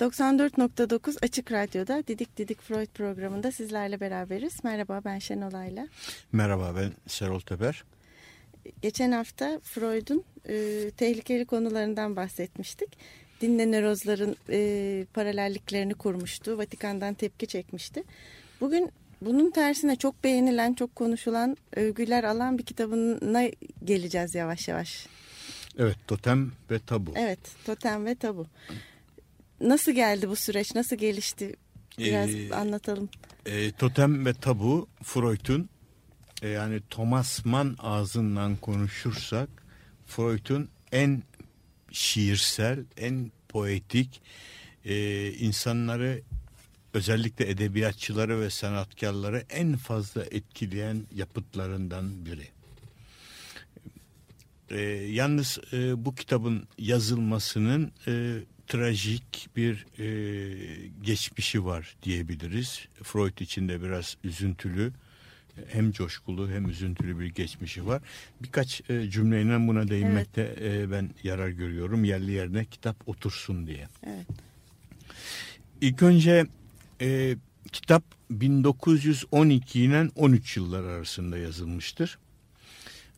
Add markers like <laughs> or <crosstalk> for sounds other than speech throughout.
...94.9 Açık Radyo'da Didik Didik Freud programında sizlerle beraberiz. Merhaba ben Şenolay'la. Merhaba ben Serol Teber. Geçen hafta Freud'un e, tehlikeli konularından bahsetmiştik. Dinle nörozların e, paralelliklerini kurmuştu. Vatikan'dan tepki çekmişti. Bugün bunun tersine çok beğenilen, çok konuşulan, övgüler alan bir kitabına geleceğiz yavaş yavaş. Evet, Totem ve Tabu. Evet, Totem ve Tabu. Nasıl geldi bu süreç, nasıl gelişti? Biraz ee, anlatalım. E, Totem ve Tabu, Freud'un e, yani Thomas Mann ağzından konuşursak Freud'un en şiirsel, en poetik, e, insanları özellikle edebiyatçıları ve sanatkarları en fazla etkileyen yapıtlarından biri. E, yalnız e, bu kitabın yazılmasının e, trajik bir e, geçmişi var diyebiliriz. Freud için de biraz üzüntülü, hem coşkulu hem üzüntülü bir geçmişi var. Birkaç e, cümleyle buna değinmekte evet. e, ben yarar görüyorum. Yerli yerine kitap otursun diye. Evet. İlk önce e, kitap 1912 ile 13 yıllar arasında yazılmıştır.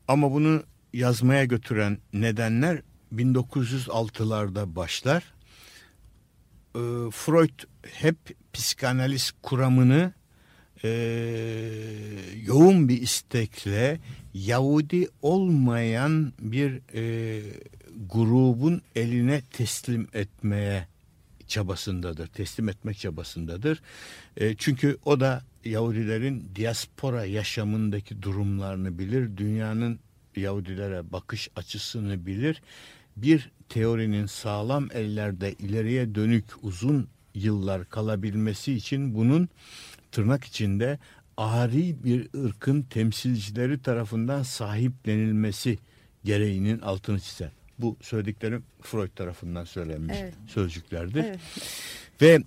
Ama bunu yazmaya götüren nedenler 1906'larda başlar. E, Freud hep psikanaliz kuramını e, yoğun bir istekle Yahudi olmayan bir e, grubun eline teslim etmeye çabasındadır, teslim etmek çabasındadır. E, çünkü o da Yahudilerin diaspora yaşamındaki durumlarını bilir, dünyanın Yahudilere bakış açısını bilir. Bir teorinin sağlam ellerde ileriye dönük uzun yıllar kalabilmesi için bunun tırnak içinde ari bir ırkın temsilcileri tarafından sahiplenilmesi gereğinin altını çizer. Bu söylediklerim Freud tarafından söylenmiş evet. sözcüklerdir. Evet. Ve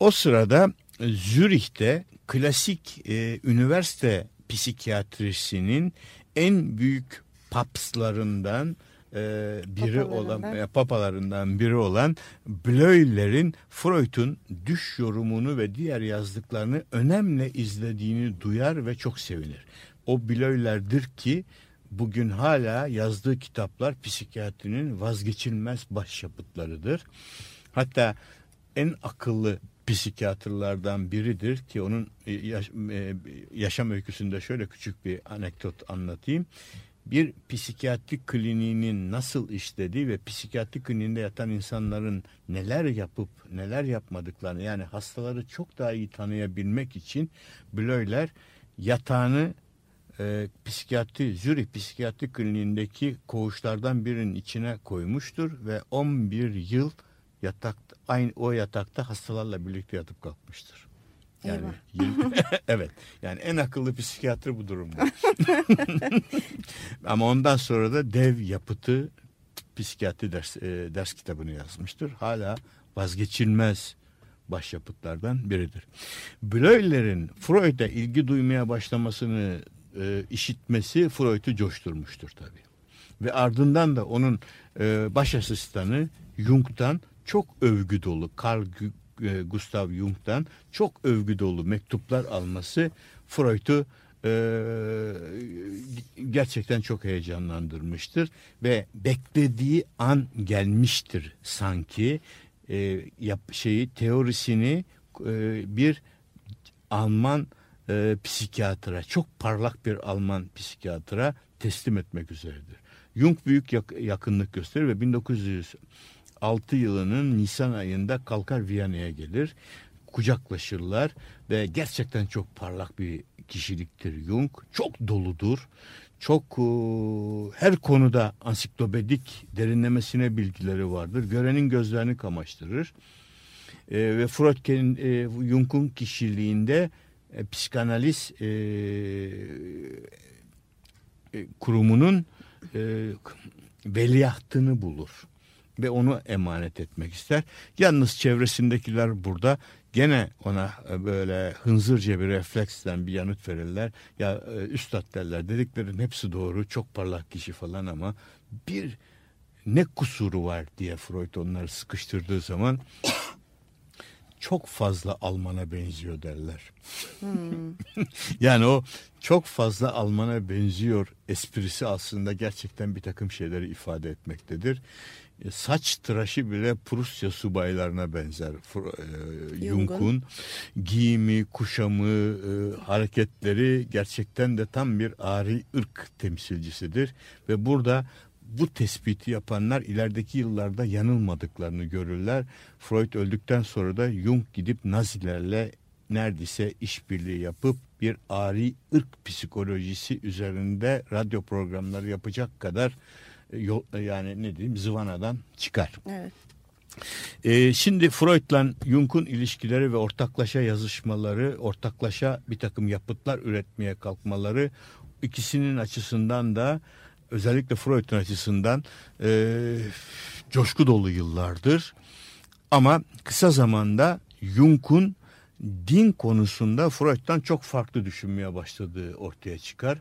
o sırada Zürih'te klasik e, üniversite psikiyatrisinin en büyük papslarından e, biri olan e, papalarından biri olan Bleuler'in Freud'un düş yorumunu ve diğer yazdıklarını önemli izlediğini duyar ve çok sevinir. O Bleuler'dir ki bugün hala yazdığı kitaplar psikiyatrinin vazgeçilmez başyapıtlarıdır. Hatta en akıllı psikiyatrlardan biridir ki onun yaş, e, yaşam öyküsünde şöyle küçük bir anekdot anlatayım bir psikiyatrik kliniğinin nasıl işlediği ve psikiyatrik kliniğinde yatan insanların neler yapıp neler yapmadıklarını yani hastaları çok daha iyi tanıyabilmek için Bleuler yatağını e, psikiyatri Zürih Psikiyatri Kliniğindeki koğuşlardan birinin içine koymuştur ve 11 yıl yatak aynı o yatakta hastalarla birlikte yatıp kalkmıştır. Yani 20, <laughs> evet. Yani en akıllı psikiyatri bu durumda. <laughs> Ama ondan sonra da dev yapıtı psikiyatri ders, e, ders kitabını yazmıştır. Hala vazgeçilmez başyapıtlardan biridir. Bleuler'in Freud'a ilgi duymaya başlamasını e, işitmesi Freud'u coşturmuştur tabii. Ve ardından da onun e, baş asistanı Jung'dan çok övgü dolu Carl e, Gustav Jung'dan çok övgü dolu mektuplar alması Freud'u e, gerçekten çok heyecanlandırmıştır ve beklediği an gelmiştir sanki e, yap, şeyi teorisini e, bir Alman e, psikiyatra çok parlak bir Alman psikiyatra teslim etmek üzeredir. Jung büyük yak, yakınlık gösterir ve 1900 6 yılının Nisan ayında kalkar Viyana'ya gelir. Kucaklaşırlar ve gerçekten çok parlak bir kişiliktir Jung. Çok doludur. Çok e, her konuda ansiklopedik derinlemesine bilgileri vardır. Görenin gözlerini kamaştırır. E, ve Freud e, Jung'un kişiliğinde e, psikanaliz e, e, kurumunun e, veliahtını bulur ve onu emanet etmek ister. Yalnız çevresindekiler burada gene ona e, böyle hınzırca bir refleksten bir yanıt verirler. Ya e, üstad derler dediklerin hepsi doğru çok parlak kişi falan ama bir ne kusuru var diye Freud onları sıkıştırdığı zaman <coughs> çok fazla Alman'a benziyor derler. Hmm. <laughs> yani o çok fazla Alman'a benziyor esprisi aslında gerçekten bir takım şeyleri ifade etmektedir. E, saç tıraşı bile Prusya subaylarına benzer. E, Jung'un giyimi, kuşamı, e, hareketleri gerçekten de tam bir ari ırk temsilcisidir. Ve burada bu tespiti yapanlar ilerideki yıllarda yanılmadıklarını görürler. Freud öldükten sonra da Jung gidip Nazilerle neredeyse işbirliği yapıp bir ari ırk psikolojisi üzerinde radyo programları yapacak kadar yol, yani ne diyeyim zıvanadan çıkar. Evet. Ee, şimdi Freud'la Jung'un ilişkileri ve ortaklaşa yazışmaları, ortaklaşa bir takım yapıtlar üretmeye kalkmaları ikisinin açısından da özellikle Freud'un açısından e, coşku dolu yıllardır. Ama kısa zamanda Jung'un din konusunda Freud'dan çok farklı düşünmeye başladığı ortaya çıkar.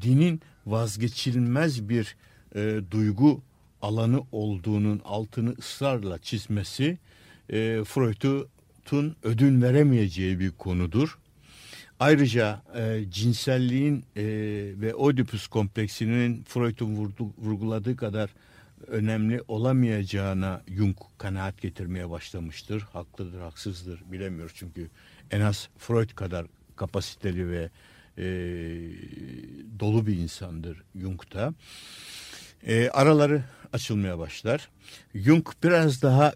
Dinin vazgeçilmez bir e, duygu alanı olduğunun altını ısrarla çizmesi e, Freud'un ödün veremeyeceği bir konudur. Ayrıca e, cinselliğin e, ve Oedipus kompleksinin Freud'un vurguladığı kadar önemli olamayacağına Jung kanaat getirmeye başlamıştır. Haklıdır, haksızdır bilemiyoruz çünkü en az Freud kadar kapasiteli ve e, dolu bir insandır Jung da. E, araları açılmaya başlar. Jung biraz daha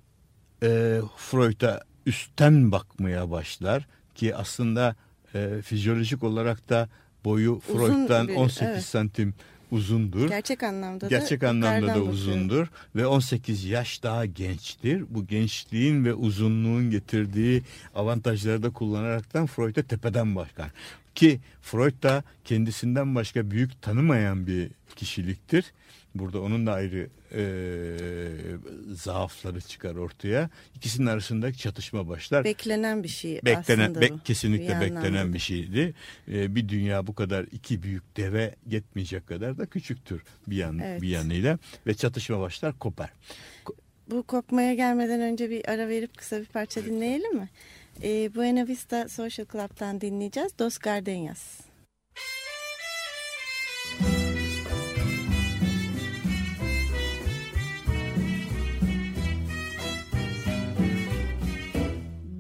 e, Freud'a üstten bakmaya başlar ki aslında e, fizyolojik olarak da boyu Uzun Freud'dan biri, 18 evet. santim uzundur. Gerçek anlamda Gerçek da anlamda da uzundur bakıyorum. ve 18 yaş daha gençtir. Bu gençliğin ve uzunluğun getirdiği avantajları da kullanaraktan Freud'a tepeden bakar. Ki Freud da kendisinden başka büyük tanımayan bir kişiliktir. Burada onun da ayrı e, zaafları çıkar ortaya. İkisinin arasındaki çatışma başlar. Beklenen bir şey beklenen, aslında. Be, kesinlikle bir beklenen bir şeydi. E, bir dünya bu kadar iki büyük deve yetmeyecek kadar da küçüktür bir, yan, evet. bir yanıyla. Ve çatışma başlar kopar. Bu kopmaya gelmeden önce bir ara verip kısa bir parça dinleyelim mi? E, Buena Vista Social Club'tan dinleyeceğiz. Dos Gardenias.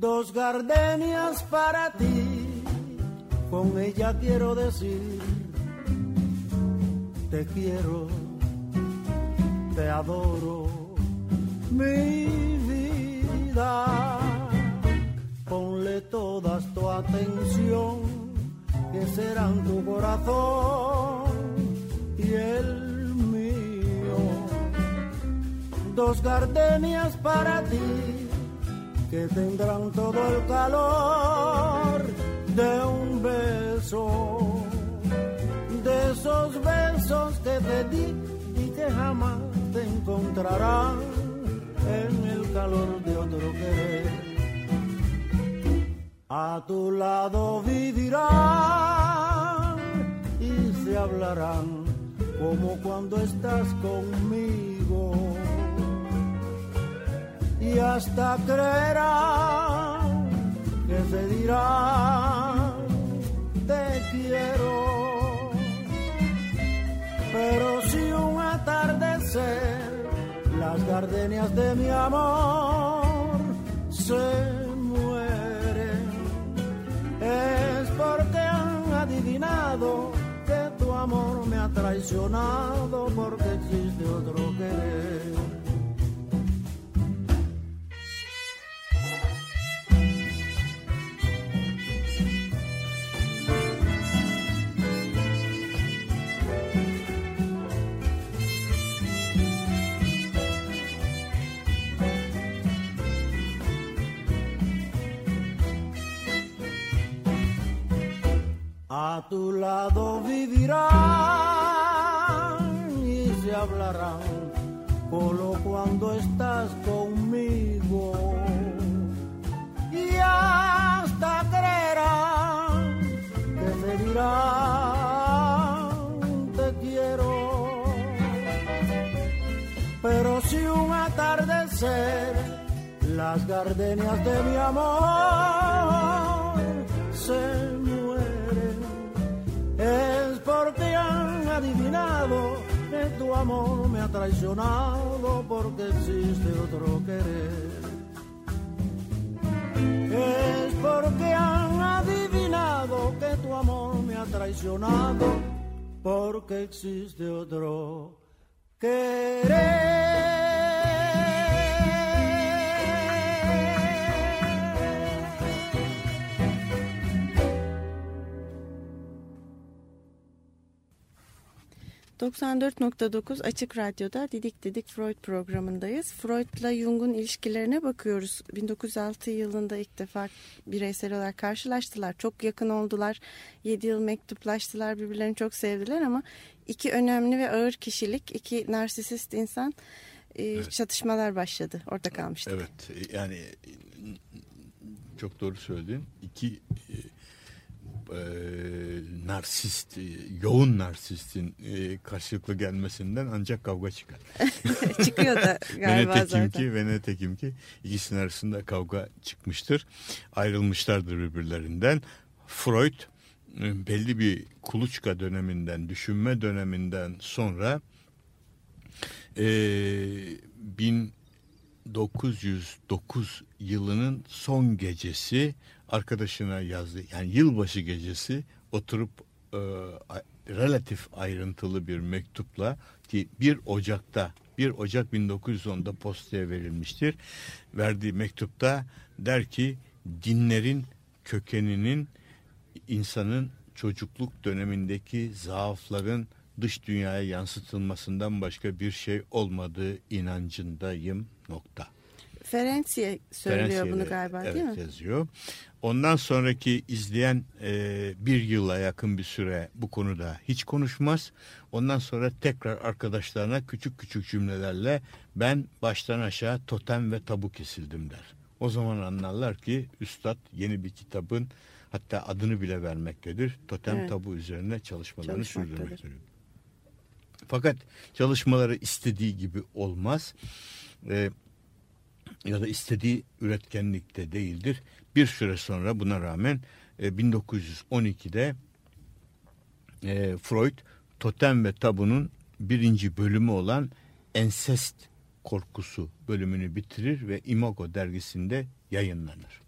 Dos gardenias para ti, con ella quiero decir, te quiero, te adoro, mi vida. Ponle toda tu atención, que serán tu corazón y el mío. Dos gardenias para ti que tendrán todo el calor de un beso, de esos besos que te di y que jamás te encontrarán en el calor de otro querer. A tu lado vivirán y se hablarán como cuando estás conmigo y hasta creerán que se dirán te quiero. Pero si un atardecer las gardenias de mi amor se mueren, es porque han adivinado que tu amor me ha traicionado porque existe otro a tu lado vivirán y se hablarán solo cuando estás conmigo. Y hasta creerán que te dirán te quiero pero si un atardecer las gardenias de mi amor tu amor me ha traicionado porque existe otro querer es porque han adivinado que tu amor me ha traicionado porque existe otro querer. 94.9 Açık Radyo'da Didik Didik Freud programındayız. Freud'la Jung'un ilişkilerine bakıyoruz. 1906 yılında ilk defa bireysel olarak karşılaştılar. Çok yakın oldular. 7 yıl mektuplaştılar. Birbirlerini çok sevdiler ama iki önemli ve ağır kişilik, iki narsisist insan e, çatışmalar başladı. Orada kalmıştık. Evet yani çok doğru söyledin. İki e, narsist, e, yoğun narsistin e, karşılıklı gelmesinden ancak kavga çıkar. <laughs> Çıkıyor da <laughs> galiba ve zaten. ki ve ne tekim ki ikisinin arasında kavga çıkmıştır. Ayrılmışlardır birbirlerinden. Freud e, belli bir kuluçka döneminden, düşünme döneminden sonra e, 1909 yılının son gecesi arkadaşına yazdı. Yani yılbaşı gecesi oturup e, relatif ayrıntılı bir mektupla ki 1 Ocak'ta 1 Ocak 1910'da postaya verilmiştir. Verdiği mektupta der ki dinlerin kökeninin insanın çocukluk dönemindeki zaafların dış dünyaya yansıtılmasından başka bir şey olmadığı inancındayım nokta. Ferenciye söylüyor Ferenciye'de, bunu galiba evet, değil mi? yazıyor. Ondan sonraki izleyen e, bir yıla yakın bir süre bu konuda hiç konuşmaz. Ondan sonra tekrar arkadaşlarına küçük küçük cümlelerle ben baştan aşağı totem ve tabu kesildim der. O zaman anlarlar ki üstad yeni bir kitabın hatta adını bile vermektedir. Totem Evet. tabu üzerine çalışmalarını sürdürmektedir. Fakat çalışmaları istediği gibi olmaz. Ee, ya da istediği üretkenlikte değildir. Bir süre sonra buna rağmen e, 1912'de e, Freud Totem ve Tabu'nun birinci bölümü olan Ensest Korkusu bölümünü bitirir ve Imago dergisinde yayınlanır.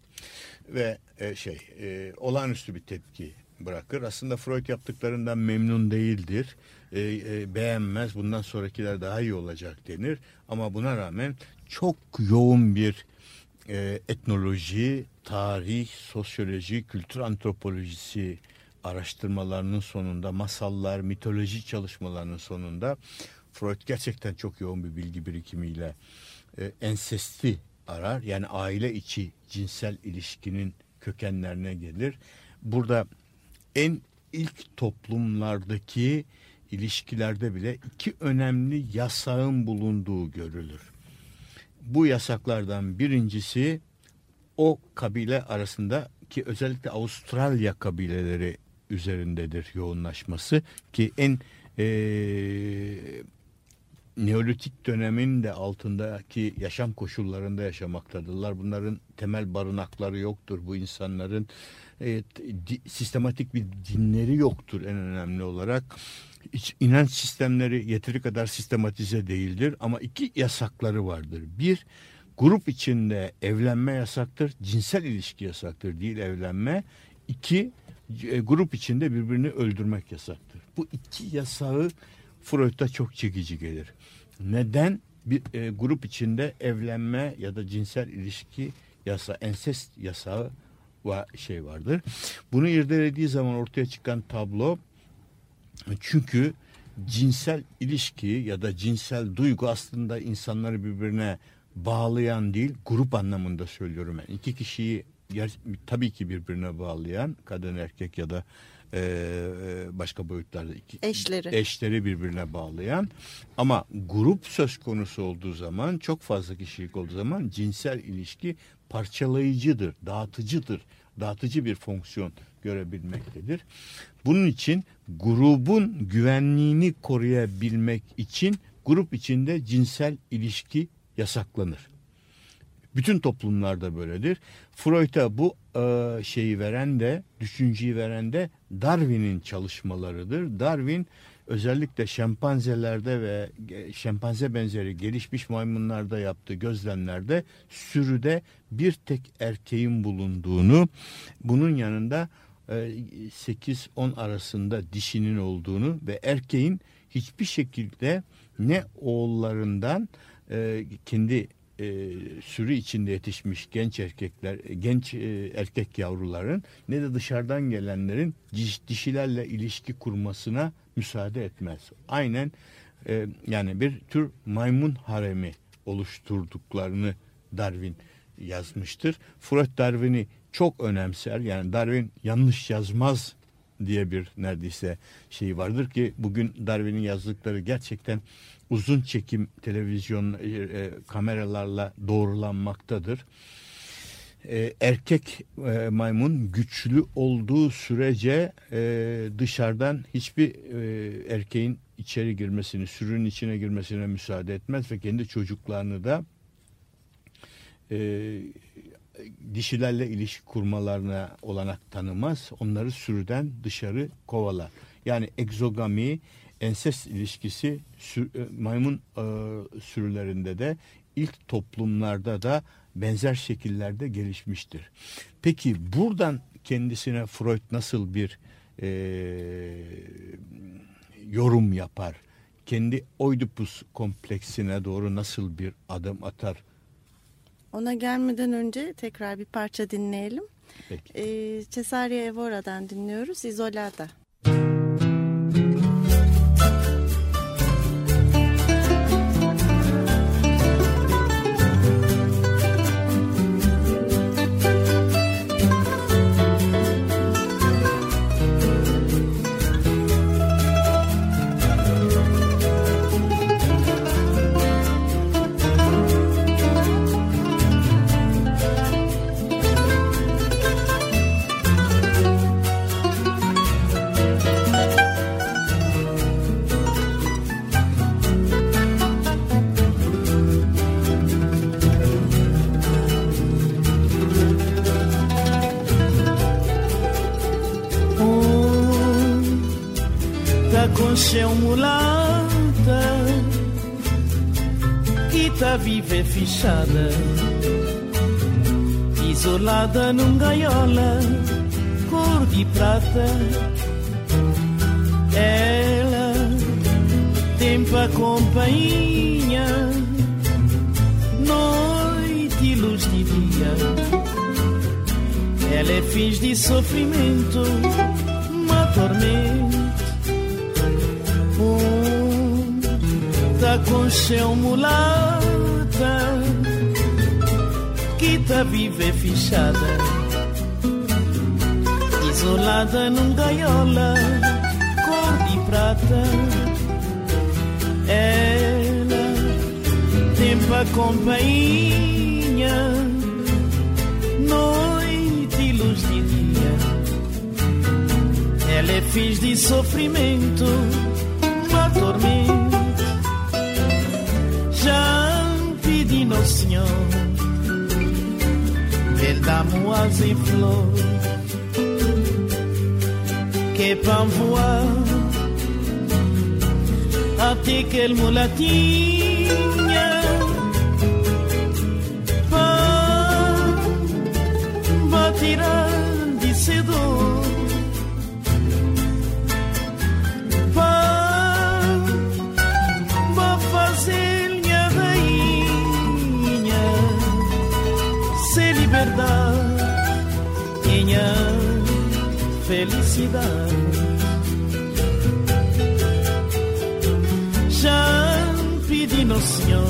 Ve e, şey e, olağanüstü bir tepki bırakır. Aslında Freud yaptıklarından memnun değildir. E, e, beğenmez. Bundan sonrakiler daha iyi olacak denir. Ama buna rağmen çok yoğun bir e, etnoloji, tarih, sosyoloji, kültür antropolojisi araştırmalarının sonunda, masallar, mitoloji çalışmalarının sonunda Freud gerçekten çok yoğun bir bilgi birikimiyle e, ensesti arar. Yani aile içi cinsel ilişkinin kökenlerine gelir. Burada en ilk toplumlardaki ilişkilerde bile iki önemli yasağın bulunduğu görülür. Bu yasaklardan birincisi o kabile arasında ki özellikle Avustralya kabileleri üzerindedir yoğunlaşması ki en eee Neolitik dönemin de altındaki yaşam koşullarında yaşamaktadırlar. Bunların temel barınakları yoktur. Bu insanların e, di- sistematik bir dinleri yoktur en önemli olarak. İç, inanç sistemleri yeteri kadar sistematize değildir ama iki yasakları vardır. Bir, grup içinde evlenme yasaktır, cinsel ilişki yasaktır değil evlenme. İki, e, grup içinde birbirini öldürmek yasaktır. Bu iki yasağı Freud'da çok çekici gelir. Neden bir e, grup içinde evlenme ya da cinsel ilişki yasa, ensest yasağı şey vardır. Bunu irdelediği zaman ortaya çıkan tablo çünkü cinsel ilişki ya da cinsel duygu aslında insanları birbirine bağlayan değil, grup anlamında söylüyorum ben. İki kişiyi tabii ki birbirine bağlayan kadın erkek ya da e, başka boyutlarda iki, Eşleri. eşleri birbirine bağlayan ama grup söz konusu olduğu zaman çok fazla kişilik olduğu zaman cinsel ilişki parçalayıcıdır, dağıtıcıdır, dağıtıcı bir fonksiyon görebilmektedir. Bunun için grubun güvenliğini koruyabilmek için grup içinde cinsel ilişki yasaklanır. Bütün toplumlarda böyledir. Freud'a bu e, şeyi veren de, düşünceyi veren de Darwin'in çalışmalarıdır. Darwin özellikle şempanzelerde ve şempanze benzeri gelişmiş maymunlarda yaptığı gözlemlerde sürüde bir tek erkeğin bulunduğunu, bunun yanında 8-10 e, arasında dişinin olduğunu ve erkeğin hiçbir şekilde ne oğullarından e, kendi e, sürü içinde yetişmiş genç erkekler, genç e, erkek yavruların ne de dışarıdan gelenlerin diş, dişilerle ilişki kurmasına müsaade etmez. Aynen e, yani bir tür maymun haremi oluşturduklarını Darwin yazmıştır. Freud Darwin'i çok önemser. Yani Darwin yanlış yazmaz diye bir neredeyse şey vardır ki bugün Darwin'in yazdıkları gerçekten uzun çekim televizyon e, e, kameralarla doğrulanmaktadır. E, erkek e, maymun güçlü olduğu sürece e, dışarıdan hiçbir e, erkeğin içeri girmesini, sürünün içine girmesine müsaade etmez ve kendi çocuklarını da e, dişilerle ilişki kurmalarına olanak tanımaz. Onları sürüden dışarı kovalar. Yani egzogami ensest ilişkisi sür, e, maymun e, sürülerinde de ilk toplumlarda da benzer şekillerde gelişmiştir. Peki buradan kendisine Freud nasıl bir e, yorum yapar? Kendi Oedipus kompleksine doğru nasıl bir adım atar? Ona gelmeden önce tekrar bir parça dinleyelim. Peki. Ee, Cesaria Evora'dan dinliyoruz. Isolada. Nasceu mulata que tá viva e fechada, isolada num gaiola, cor de prata. Ela tem pra companhia, noite e luz de dia. Ela é fins de sofrimento, uma tormenta com seu mulata que viva e fechada, isolada num gaiola cor de prata. Ela tem pra companhia noite e luz de dia. Ela é fiz de sofrimento, uma tormenta sueño del damois et flot que parfois applique el mulatín cidade. Champe de noção,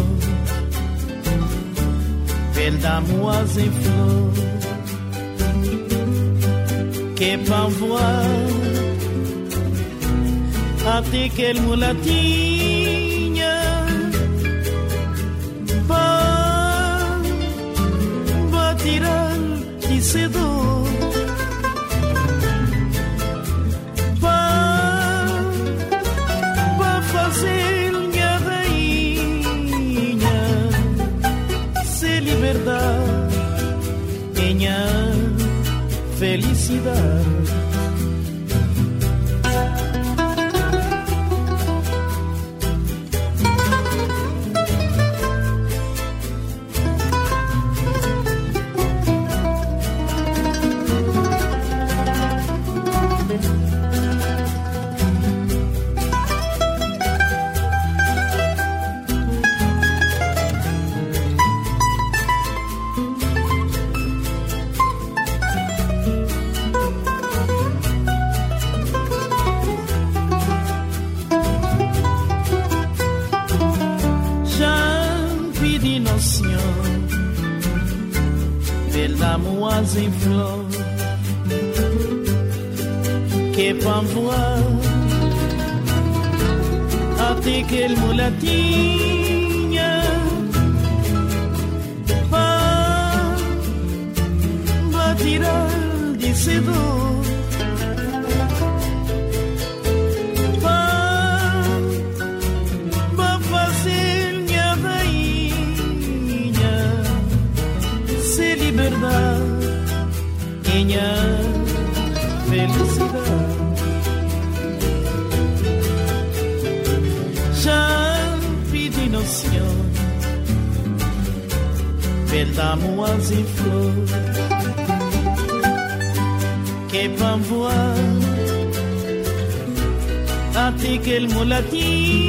perdamoas em flor, que pão voar, até que ele e cedo framboise em flor que parfois até que el mulatinha ah, va, va tirar de sedução verdad, niña felicidad. Já pedi noção, verdade, moas e flor, que vão voar até que ele mulatinho.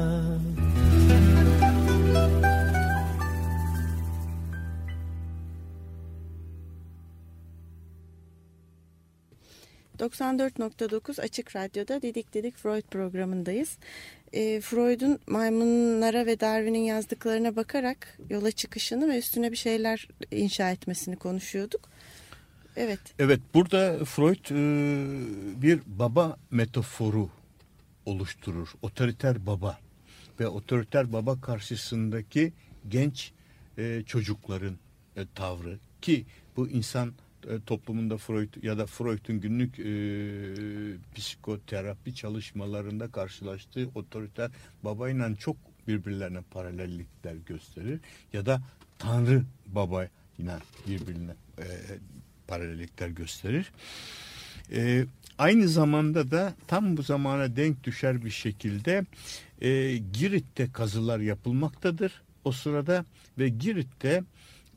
94.9 Açık Radyo'da Didik Didik Freud programındayız. E, Freud'un maymunlara ve Darwin'in yazdıklarına bakarak yola çıkışını ve üstüne bir şeyler inşa etmesini konuşuyorduk. Evet. Evet burada Freud e, bir baba metaforu oluşturur. Otoriter baba ve otoriter baba karşısındaki genç e, çocukların e, tavrı ki bu insan toplumunda Freud ya da Freud'un günlük e, psikoterapi çalışmalarında karşılaştığı otoriter babayla çok birbirlerine paralellikler gösterir ya da Tanrı babayla birbirine e, paralellikler gösterir. E, aynı zamanda da tam bu zamana denk düşer bir şekilde e, Girit'te kazılar yapılmaktadır. O sırada ve Girit'te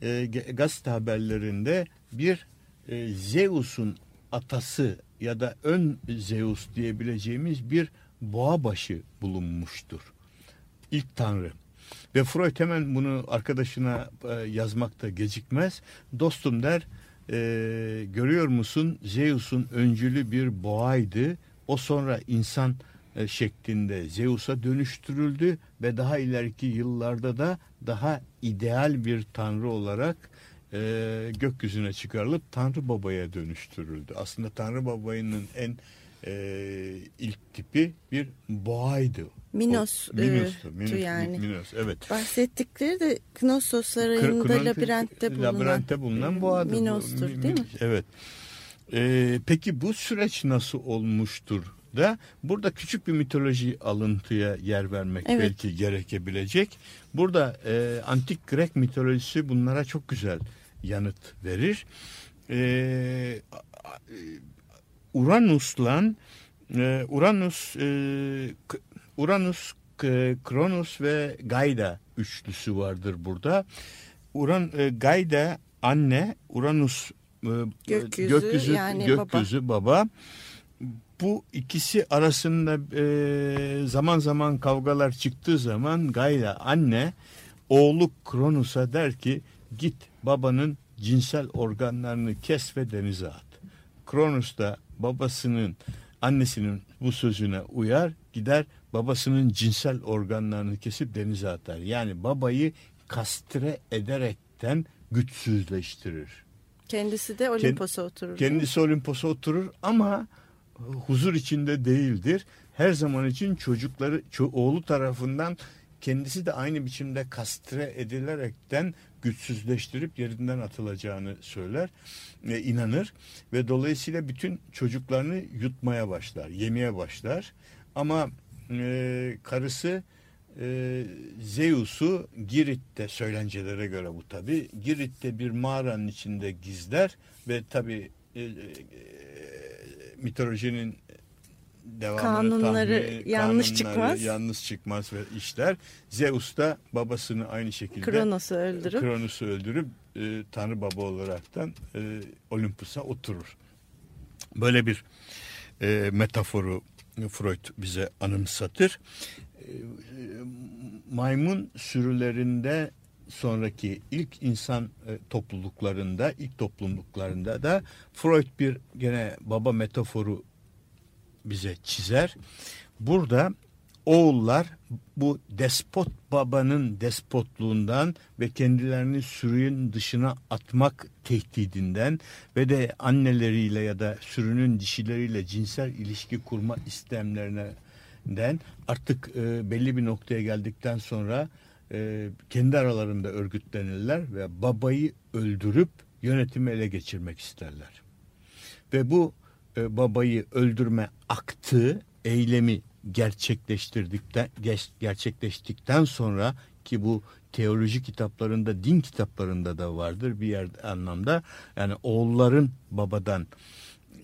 e, gazete haberlerinde bir e, Zeus'un atası ya da ön Zeus diyebileceğimiz bir boğa başı bulunmuştur. İlk tanrı. Ve Freud hemen bunu arkadaşına e, yazmakta gecikmez. Dostum der, e, görüyor musun Zeus'un öncülü bir boğaydı. O sonra insan e, şeklinde Zeus'a dönüştürüldü ve daha ileriki yıllarda da daha ideal bir tanrı olarak e, gökyüzüne çıkarılıp Tanrı Baba'ya dönüştürüldü. Aslında Tanrı Baba'nın en e, ilk tipi bir boğaydı. Minos, o, Minos'tu, e, Minos, yani. Minos, evet. Bahsettikleri de Knossos Sarayı'nda Kır- labirentte bulunan, labirentte bulunan boğadır. bu. Minos'tur Mi- değil mi? Evet. Ee, peki bu süreç nasıl olmuştur da burada küçük bir mitoloji alıntıya yer vermek Evet. belki gerekebilecek. Burada e, antik Grek mitolojisi bunlara çok güzel yanıt verir. E, a- a- Uranus'la e, Uranus e, Uranus Kronos ve Gaida üçlüsü vardır burada. Uran e, Gaida anne, Uranus e, Gökyüzü, yani gökyüzü baba. bu ikisi arasında e, zaman zaman kavgalar çıktığı zaman Gayla anne oğlu Kronos'a der ki git babanın cinsel organlarını kes ve denize at. Kronos da babasının annesinin bu sözüne uyar gider babasının cinsel organlarını kesip denize atar. Yani babayı kastre ederekten güçsüzleştirir. Kendisi de Olimpos'a oturur. Kendisi Olimpos'a oturur ama huzur içinde değildir. Her zaman için çocukları ço- oğlu tarafından kendisi de aynı biçimde kastre edilerekten güçsüzleştirip yerinden atılacağını söyler ve inanır ve dolayısıyla bütün çocuklarını yutmaya başlar, yemeye başlar. Ama e, karısı e, Zeus'u Girit'te söylencelere göre bu tabi Girit'te bir mağaranın içinde gizler ve tabi e, e, mitolojinin devamını Kanunları tahmin- yanlış kanunları çıkmaz. yanlış çıkmaz ve işler Zeus da babasını aynı şekilde Kronos'u öldürüp Kronos'u öldürüp e, Tanrı Baba olaraktan e, Olympus'a oturur. Böyle bir e, metaforu Freud bize anımsatır. E, e, maymun sürülerinde sonraki ilk insan e, topluluklarında, ilk topluluklarında da Freud bir gene baba metaforu bize çizer. Burada oğullar bu despot babanın despotluğundan ve kendilerini sürünün dışına atmak tehdidinden ve de anneleriyle ya da sürünün dişileriyle cinsel ilişki kurma istemlerinden artık e, belli bir noktaya geldikten sonra e, kendi aralarında örgütlenirler ve babayı öldürüp yönetimi ele geçirmek isterler. Ve bu e, babayı öldürme aktı, eylemi gerçekleştirdikten gerçekleştikten sonra ki bu teoloji kitaplarında, din kitaplarında da vardır bir yer anlamda. Yani oğulların babadan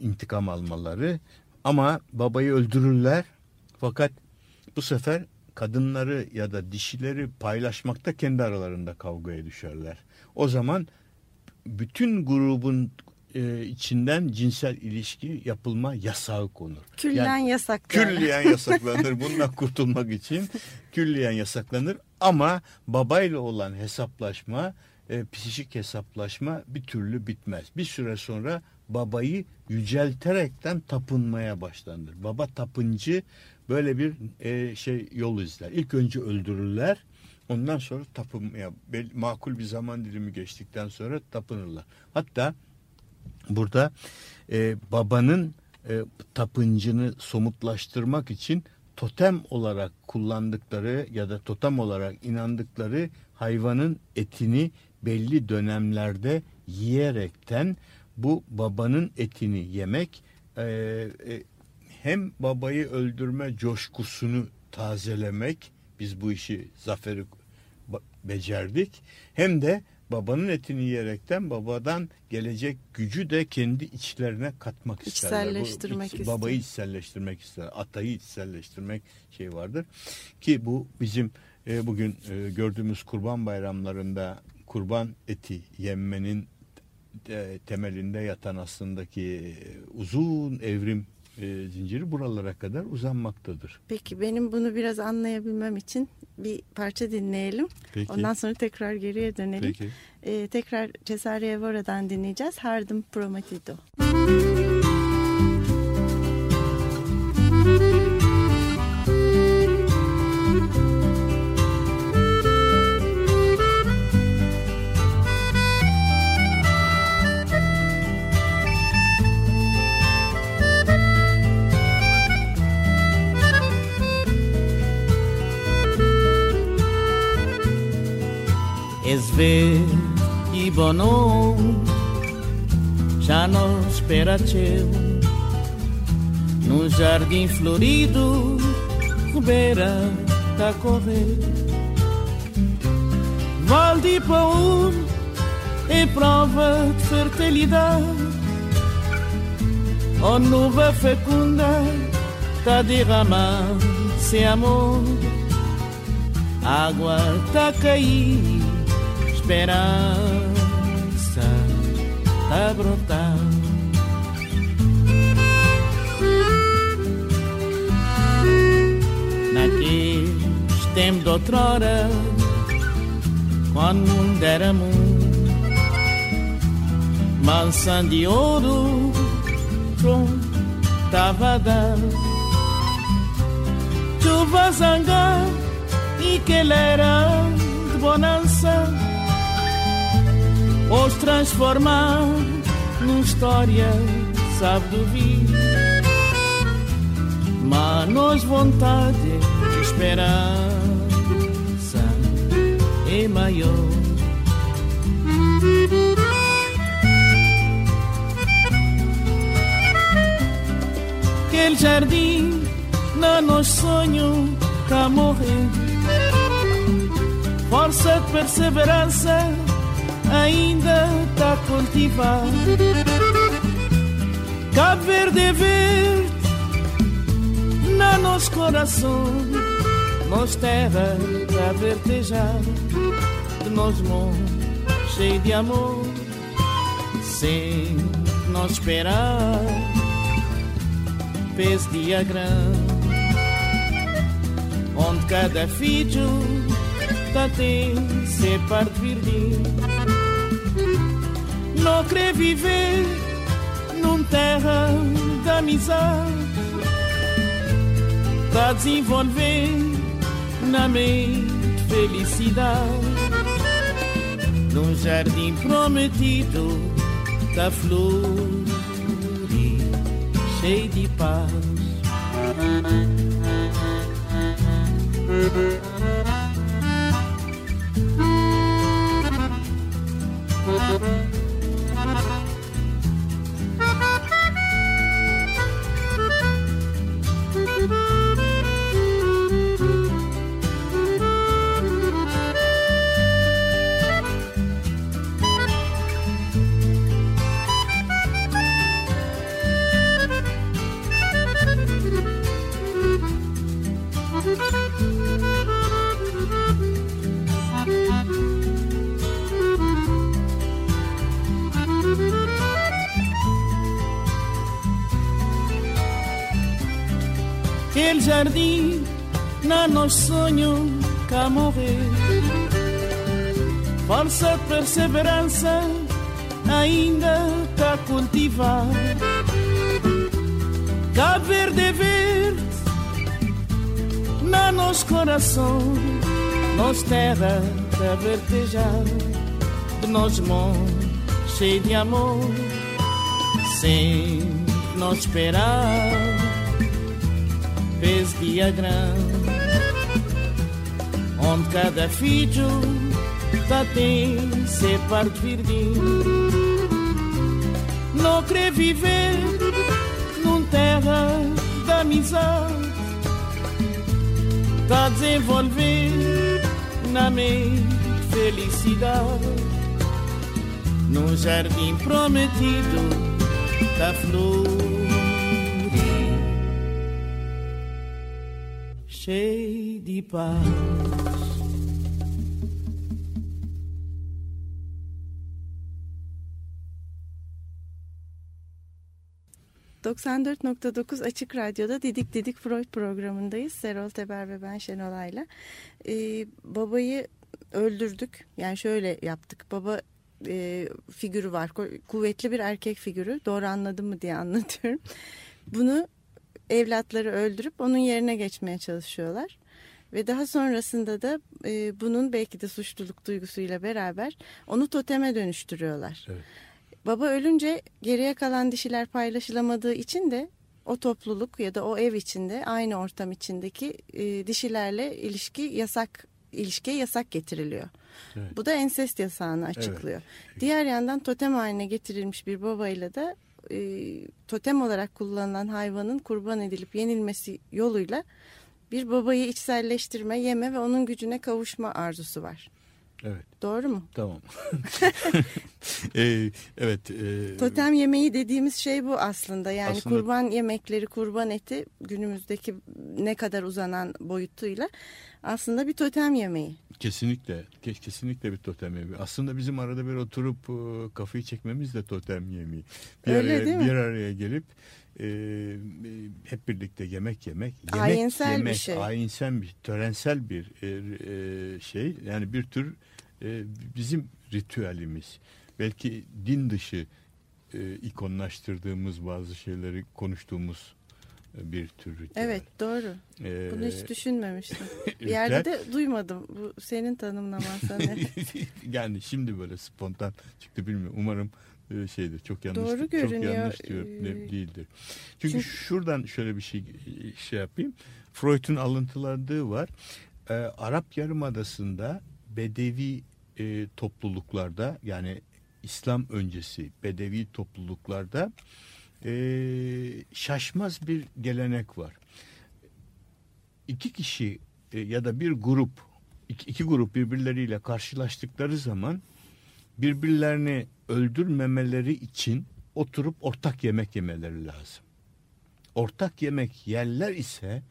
intikam almaları ama babayı öldürürler fakat bu sefer kadınları ya da dişileri paylaşmakta kendi aralarında kavgaya düşerler. O zaman bütün grubun e, içinden cinsel ilişki yapılma yasağı konur. küllen Yani yasaklar. külliyen <laughs> yasaklanır. Bundan kurtulmak için külliyen yasaklanır. Ama babayla olan hesaplaşma, e, psikik hesaplaşma bir türlü bitmez. Bir süre sonra babayı yücelterekten tapınmaya başlanır. Baba tapıncı böyle bir e, şey yol izler. İlk önce öldürürler. Ondan sonra tapınmaya makul bir zaman dilimi geçtikten sonra tapınırlar. Hatta burada e, babanın e, tapıncını somutlaştırmak için totem olarak kullandıkları ya da totem olarak inandıkları hayvanın etini belli dönemlerde yiyerekten bu babanın etini yemek e, e, hem babayı öldürme coşkusunu tazelemek biz bu işi zaferi becerdik hem de babanın etini yiyerekten babadan gelecek gücü de kendi içlerine katmak isterler. Bu İçselleştirmek iç- ister. Babayı içselleştirmek ister. Atayı içselleştirmek şey vardır. Ki bu bizim e, bugün e, gördüğümüz kurban bayramlarında kurban eti yenmenin e, temelinde yatan aslındaki e, uzun evrim e, zinciri buralara kadar uzanmaktadır. Peki benim bunu biraz anlayabilmem için bir parça dinleyelim. Peki. Ondan sonra tekrar geriye dönelim. Peki. Ee, tekrar Cesare Evora'dan dinleyeceğiz. Hardem Prometido. És bono já não espera teu. Num jardim florido beira a correr Val de Paul é prova de fertilidade. Ó nuva fecunda tá derramando sem amor. Água tá a cair esperança tá a brotar. Naqueles tempos de outrora, quando o mundo era mundo, mansão de ouro, prontava a dar. Chuva zangar e que ele era de bonança os transformar numa história, sabe do vir. Manos vontade, esperança é maior. Aquele jardim, na nos sonho, cá morrer. Força de perseverança, ainda tá cultivar. Cabo Verde é verde, na nosso coração, nos terra a vertejar, de nós mundo cheio de amor, sem nós esperar, fez dia grande, onde cada filho tá tem ser parte verde, não quer viver num terra da amizade tá desenvolver na mente felicidade. Num jardim prometido da flor cheio de paz. Aquele jardim, na nos sonho, cá morrer. De perseverança, ainda tá cultivar. Cabo Verde verde, na nos coração, nos terra da vertejar, de nós mundo cheio de amor, sem nós esperar fez dia grande, onde cada filho tá tem ser parte verde. Não quer viver num terra da amizade, tá desenvolver na mente felicidade, no jardim prometido da flor. Cheio de paz. ...94.9 Açık Radyo'da Didik Didik Freud programındayız. Serol Teber ve ben Şenolay'la. Ee, babayı öldürdük. Yani şöyle yaptık. Baba e, figürü var. Kuvvetli bir erkek figürü. Doğru anladım mı diye anlatıyorum. Bunu evlatları öldürüp onun yerine geçmeye çalışıyorlar. Ve daha sonrasında da e, bunun belki de suçluluk duygusuyla beraber onu toteme dönüştürüyorlar. Evet. Baba ölünce geriye kalan dişiler paylaşılamadığı için de o topluluk ya da o ev içinde aynı ortam içindeki e, dişilerle ilişki yasak ilişkiye yasak getiriliyor. Evet. Bu da ensest yasağını açıklıyor. Diğer yandan totem haline getirilmiş bir babayla da e, totem olarak kullanılan hayvanın kurban edilip yenilmesi yoluyla bir babayı içselleştirme, yeme ve onun gücüne kavuşma arzusu var. Evet Doğru mu? tamam. <laughs> Ee, evet. E, Totem yemeği dediğimiz şey bu aslında. Yani Aslında- kurban yemekleri, kurban eti günümüzdeki ne kadar uzanan boyutuyla aslında bir totem yemeği. Kesinlikle, ke- kesinlikle bir totem yemeği. Aslında bizim arada bir oturup e, kafayı çekmemiz de totem yemeği. Bir Öyle araya, değil mi? Bir araya gelip e, e, hep birlikte yemek yemek. yemek Ayinsel bir yemek, şey. Ayinsel bir, törensel bir e, e, şey. Yani bir tür e, bizim ritüelimiz. Belki din dışı e, ikonlaştırdığımız bazı şeyleri konuştuğumuz e, bir tür ritüel. Evet doğru. E, Bunu hiç düşünmemiştim. <laughs> Bir yerde de duymadım. Bu senin tanımlaman sanırım. <laughs> yani şimdi böyle spontan çıktı bilmiyorum. Umarım e, şeydir. Çok yanlış. Doğru çok görünüyor. yanlış diyor. Ee, değildir. Çünkü, çünkü- şuradan şöyle bir şey şey yapayım. Freud'un alıntıladığı var. Ee, Arap Yarımadası'nda Bedevi e, topluluklarda yani İslam öncesi Bedevi topluluklarda e, şaşmaz bir gelenek var. İki kişi e, ya da bir grup iki, iki grup birbirleriyle karşılaştıkları zaman birbirlerini öldürmemeleri için oturup ortak yemek yemeleri lazım. Ortak yemek yerler ise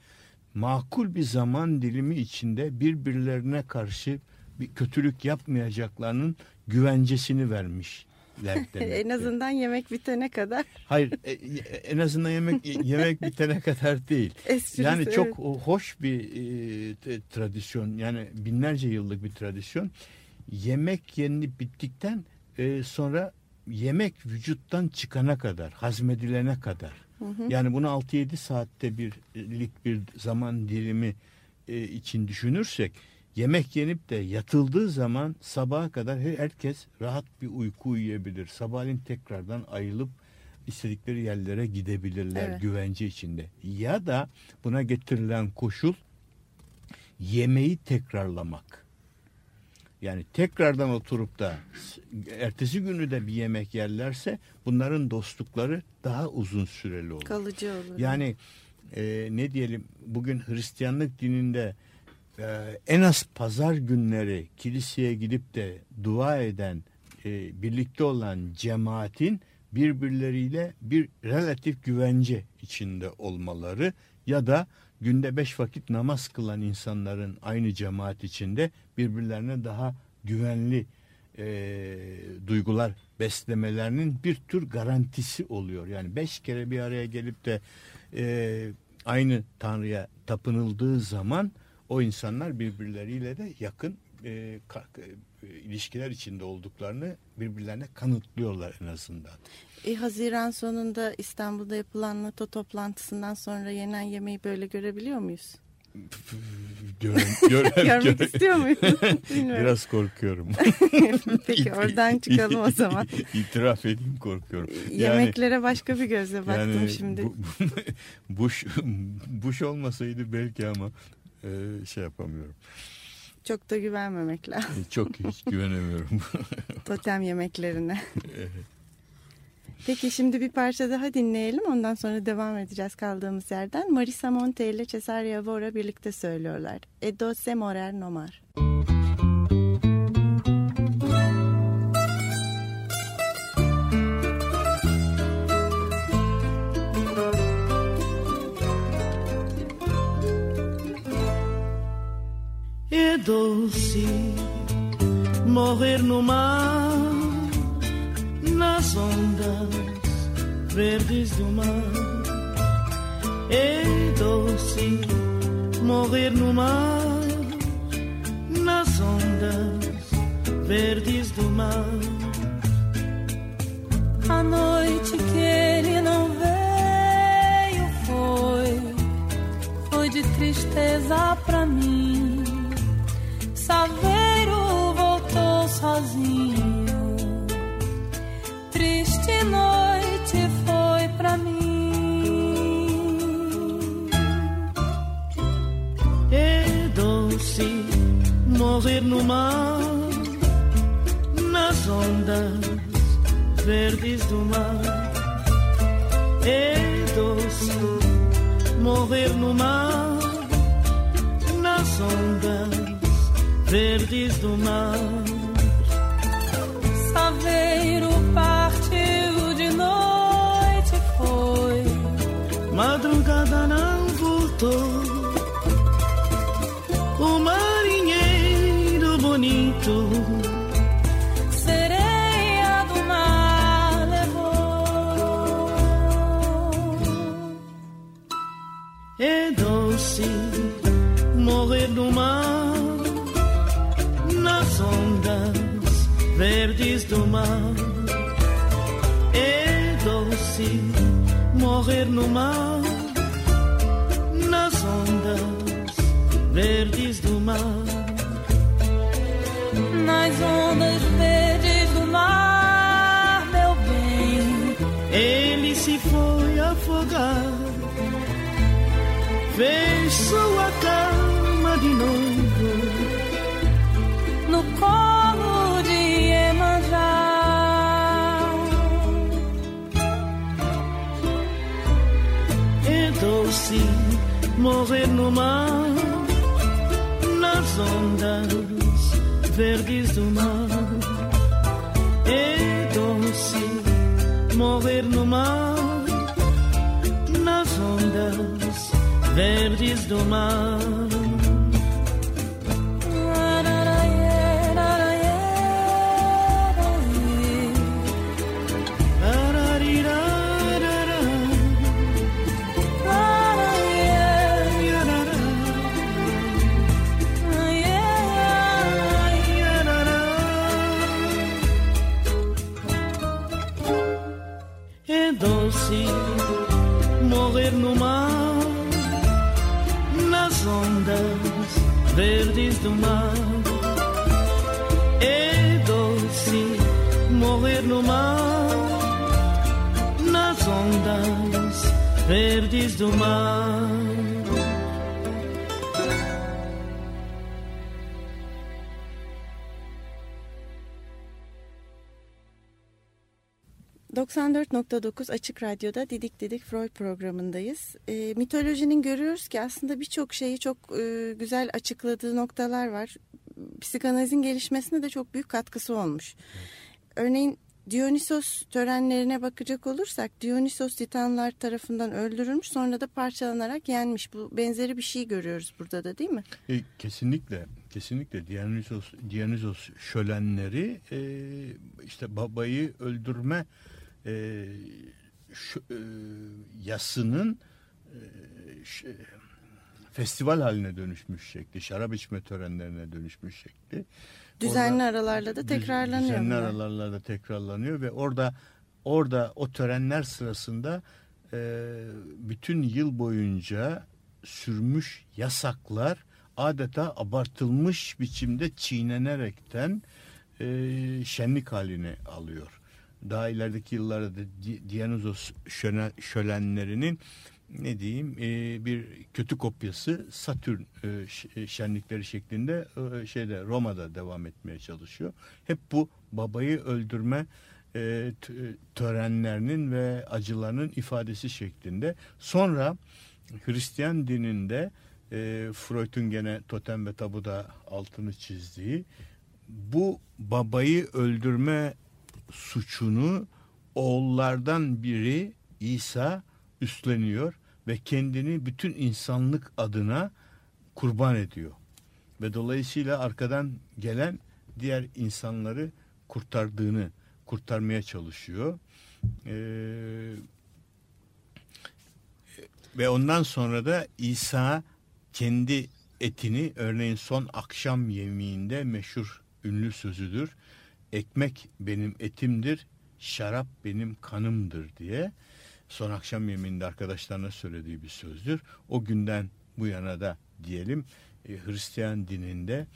makul bir zaman dilimi içinde birbirlerine karşı bir kötülük yapmayacaklarının güvencesini <laughs> demektir. en azından yemek bitene kadar Hayır, e, <laughs> e, en azından yemek yemek bitene kadar değil. esprisi. Yani çok evet. hoş bir e, tradisyon. Yani binlerce yıllık bir tradisyon. Yemek yenilip bittikten e, sonra yemek vücuttan çıkana kadar, hazmedilene kadar. Yani bunu 6-7 saatte birlik bir zaman dilimi e, için düşünürsek yemek yenip de yatıldığı zaman sabaha kadar her- herkes rahat bir uyku uyuyabilir. Sabahleyin tekrardan ayılıp istedikleri yerlere gidebilirler Evet. güvence içinde. Ya da buna getirilen koşul yemeği tekrarlamak. Yani tekrardan oturup da ertesi günü de bir yemek yerlerse bunların dostlukları daha uzun süreli olur. kalıcı olur. Yani e, ne diyelim bugün Hristiyanlık dininde e, en az pazar günleri kiliseye gidip de dua eden e, birlikte olan cemaatin birbirleriyle bir relatif güvence içinde olmaları ya da günde beş vakit namaz kılan insanların aynı cemaat içinde birbirlerine daha güvenli e, duygular beslemelerinin bir tür garantisi oluyor. Yani beş kere bir araya gelip de e, aynı Tanrı'ya tapınıldığı zaman o insanlar birbirleriyle de yakın e, ka- e, ilişkiler içinde olduklarını birbirlerine kanıtlıyorlar en azından. E, Haziran sonunda İstanbul'da yapılan NATO toplantısından sonra yenen yemeği böyle görebiliyor muyuz? <laughs> Gören, gören- <laughs> Görmek gören- istiyor muyuz? <laughs> Biraz korkuyorum. Peki oradan çıkalım o zaman. İtiraf edeyim korkuyorum. Yani- Yemeklere başka bir gözle baktım yani şimdi. Bu, Bush, Bush olmasaydı belki ama e, şey yapamıyorum. Çok da güvenmemek lazım E, Çok hiç <laughs> güvenemiyorum. totem yemeklerine. Peki şimdi bir parça daha dinleyelim. Ondan sonra devam edeceğiz kaldığımız yerden. Marisa Monte ile Cesaria Vora birlikte söylüyorlar. Edo se morer nomar. É doce morrer no mar, nas ondas verdes do mar. É doce morrer no mar, nas ondas verdes do mar. A noite que ele não veio foi, foi de tristeza pra mim. Sozinho. Triste noite foi pra mim. É doce morrer no mar, nas ondas verdes do mar. É doce morrer no mar, nas ondas verdes do mar. Voltou. O marinheiro bonito. Sereia do mar levou. É doce morrer no mar, nas ondas verdes do mar. É doce morrer no mar, nas ondas verdes do mar. Nas ondas verdes do mar, meu bem. Ele se foi afogar, fez sua cama de novo. no colo Doce morrer no mar, nas ondas verdes do mar. É doce morrer no mar, nas ondas verdes do mar. Verdes do mar. É doce morrer no mar, nas ondas verdes do mar. 94.9 Açık Radyo'da Didik Didik Freud programındayız. E, mitolojinin görüyoruz ki aslında birçok şeyi çok e, güzel açıkladığı noktalar var. Psikanalizin gelişmesine de çok büyük katkısı olmuş. Örneğin Dionysos törenlerine bakacak olursak Dionysos titanlar tarafından öldürülmüş sonra da parçalanarak yenmiş. Bu benzeri bir şey görüyoruz burada da değil mi? E, kesinlikle, kesinlikle Dionysos, Dionysos şölenleri e, işte babayı öldürme e, şu, e, yasının e, festival haline dönüşmüş şekli, şarap içme törenlerine dönüşmüş şekli. Düzenli Orada- aralarla da tekrarlanıyor. Düzenli bunlar. aralarla da tekrarlanıyor ve orada orada o törenler sırasında e, bütün yıl boyunca sürmüş yasaklar adeta abartılmış biçimde çiğnenerekten e, şenlik halini alıyor. Daha ilerideki yıllarda da Di- Dionysos şölen, şölenlerinin ne diyeyim e, bir kötü kopyası Satürn e, e, şenlikleri şeklinde e, şeyde Roma'da devam etmeye çalışıyor. Hep bu babayı öldürme e, t- törenlerinin ve acılarının ifadesi şeklinde. Sonra Hristiyan dininde e, Freud'un gene totem ve tabuda altını çizdiği bu babayı öldürme suçunu oğullardan biri İsa üstleniyor ve kendini bütün insanlık adına kurban ediyor. Ve dolayısıyla arkadan gelen diğer insanları kurtardığını, kurtarmaya çalışıyor. Ee, ve ondan sonra da İsa kendi etini örneğin son akşam yemeğinde meşhur ünlü sözüdür. Ekmek benim etimdir, şarap benim kanımdır diye son akşam yemeğinde arkadaşlarına söylediği bir sözdür. O günden bu yana da diyelim e, Hristiyan dininde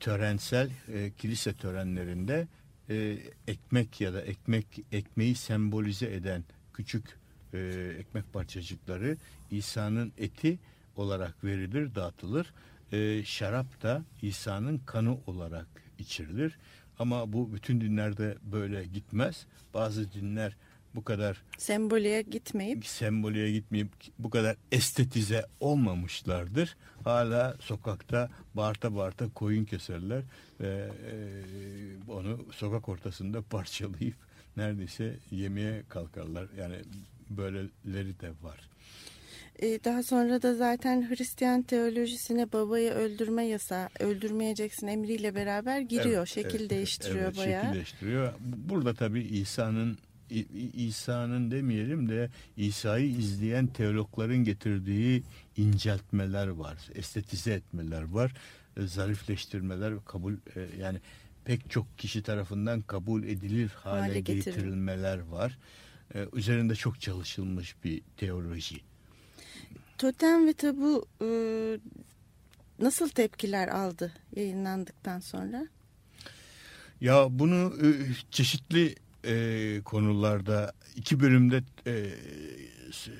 törensel e, kilise törenlerinde e, ekmek ya da ekmek ekmeği sembolize eden küçük ekmek parçacıkları İsa'nın eti olarak verilir, dağıtılır. Şarap da İsa'nın kanı olarak içirilir. Ama bu bütün dinlerde böyle gitmez. Bazı dinler bu kadar Semboliye gitmeyip semboliye gitmeyip bu kadar estetize olmamışlardır. Hala sokakta bağırta bağırta koyun keserler ve e, onu sokak ortasında <laughs> parçalayıp neredeyse yemeye kalkarlar. Yani böyleleri de var. E, daha sonra da zaten Hristiyan teolojisine babayı öldürme yasağı, öldürmeyeceksin emriyle beraber giriyor. Evet, şekil evet, değiştiriyor evet, bayağı. Şekil değiştiriyor. Burada tabii İsa'nın İsa'nın demeyelim de İsa'yı izleyen teologların getirdiği inceltmeler var, estetize etmeler var, e, zarifleştirmeler kabul e, yani pek çok kişi tarafından kabul edilir hale, Hale getirin- getirilmeler var. E, üzerinde çok çalışılmış bir teoloji. Totem ve Tabu e, nasıl tepkiler aldı yayınlandıktan sonra? Ya bunu e, çeşitli e, konularda iki bölümde e,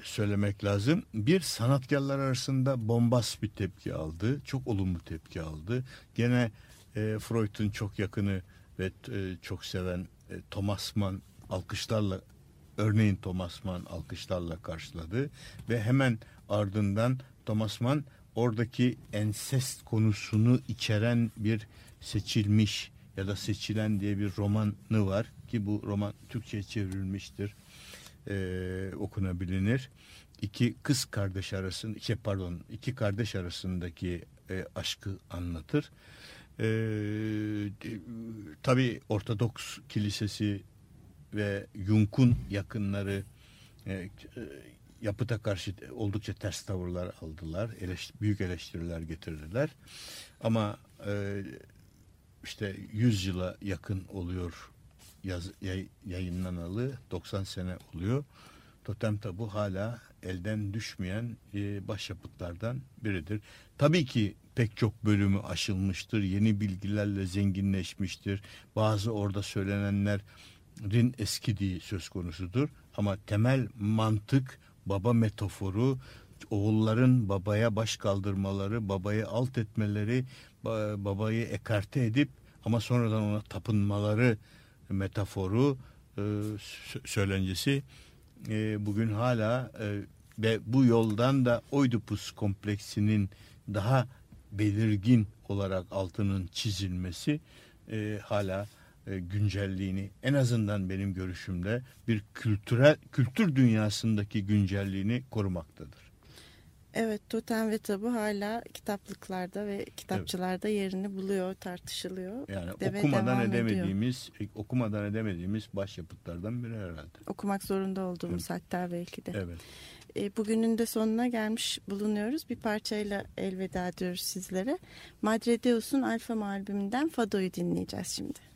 söylemek lazım. Bir sanatkarlar arasında bombast bir tepki aldı. Çok olumlu tepki aldı. Gene e, Freud'un çok yakını ve e, çok seven e, Thomas Mann alkışlarla örneğin Thomas Mann alkışlarla karşıladı ve hemen ardından Thomas Mann oradaki ensest konusunu içeren bir seçilmiş ya da seçilen diye bir romanı var ki bu roman Türkçe'ye çevrilmiştir ee, okunabilir. İki kız kardeş arasında, iki pardon, iki kardeş arasındaki e, aşkı anlatır. Ee, tabi Ortodoks Kilisesi ve Jung'un yakınları e, yapıta karşı oldukça ters tavırlar aldılar. Eleş, büyük eleştiriler getirdiler. Ama e, işte 100 yıla yakın oluyor yaz, yay, yayınlanalı 90 sene oluyor. Totem Tabu hala elden düşmeyen e, başyapıtlardan biridir. Tabii ki pek çok bölümü aşılmıştır. Yeni bilgilerle zenginleşmiştir. Bazı orada söylenenlerin eskidiği söz konusudur. Ama temel mantık baba metaforu oğulların babaya baş kaldırmaları, babayı alt etmeleri, ba- babayı ekarte edip ama sonradan ona tapınmaları metaforu e, sö- söylencesi. E, bugün hala e, ve bu yoldan da Oidipus kompleksinin daha belirgin olarak altının çizilmesi e, hala e, güncelliğini en azından benim görüşümde bir kültürel kültür dünyasındaki güncelliğini korumaktadır. Evet Totem ve Tabu hala kitaplıklarda ve kitapçılarda yerini buluyor, tartışılıyor. Yani de ve okumadan ediyor. edemediğimiz e, okumadan edemediğimiz başyapıtlardan biri herhalde. Okumak zorunda olduğumuz hatta belki de. Evet. E, bugünün de sonuna gelmiş bulunuyoruz. Bir parçayla elveda diyoruz sizlere. Madre Deus'un Alfa albümünden Fado'yu dinleyeceğiz şimdi.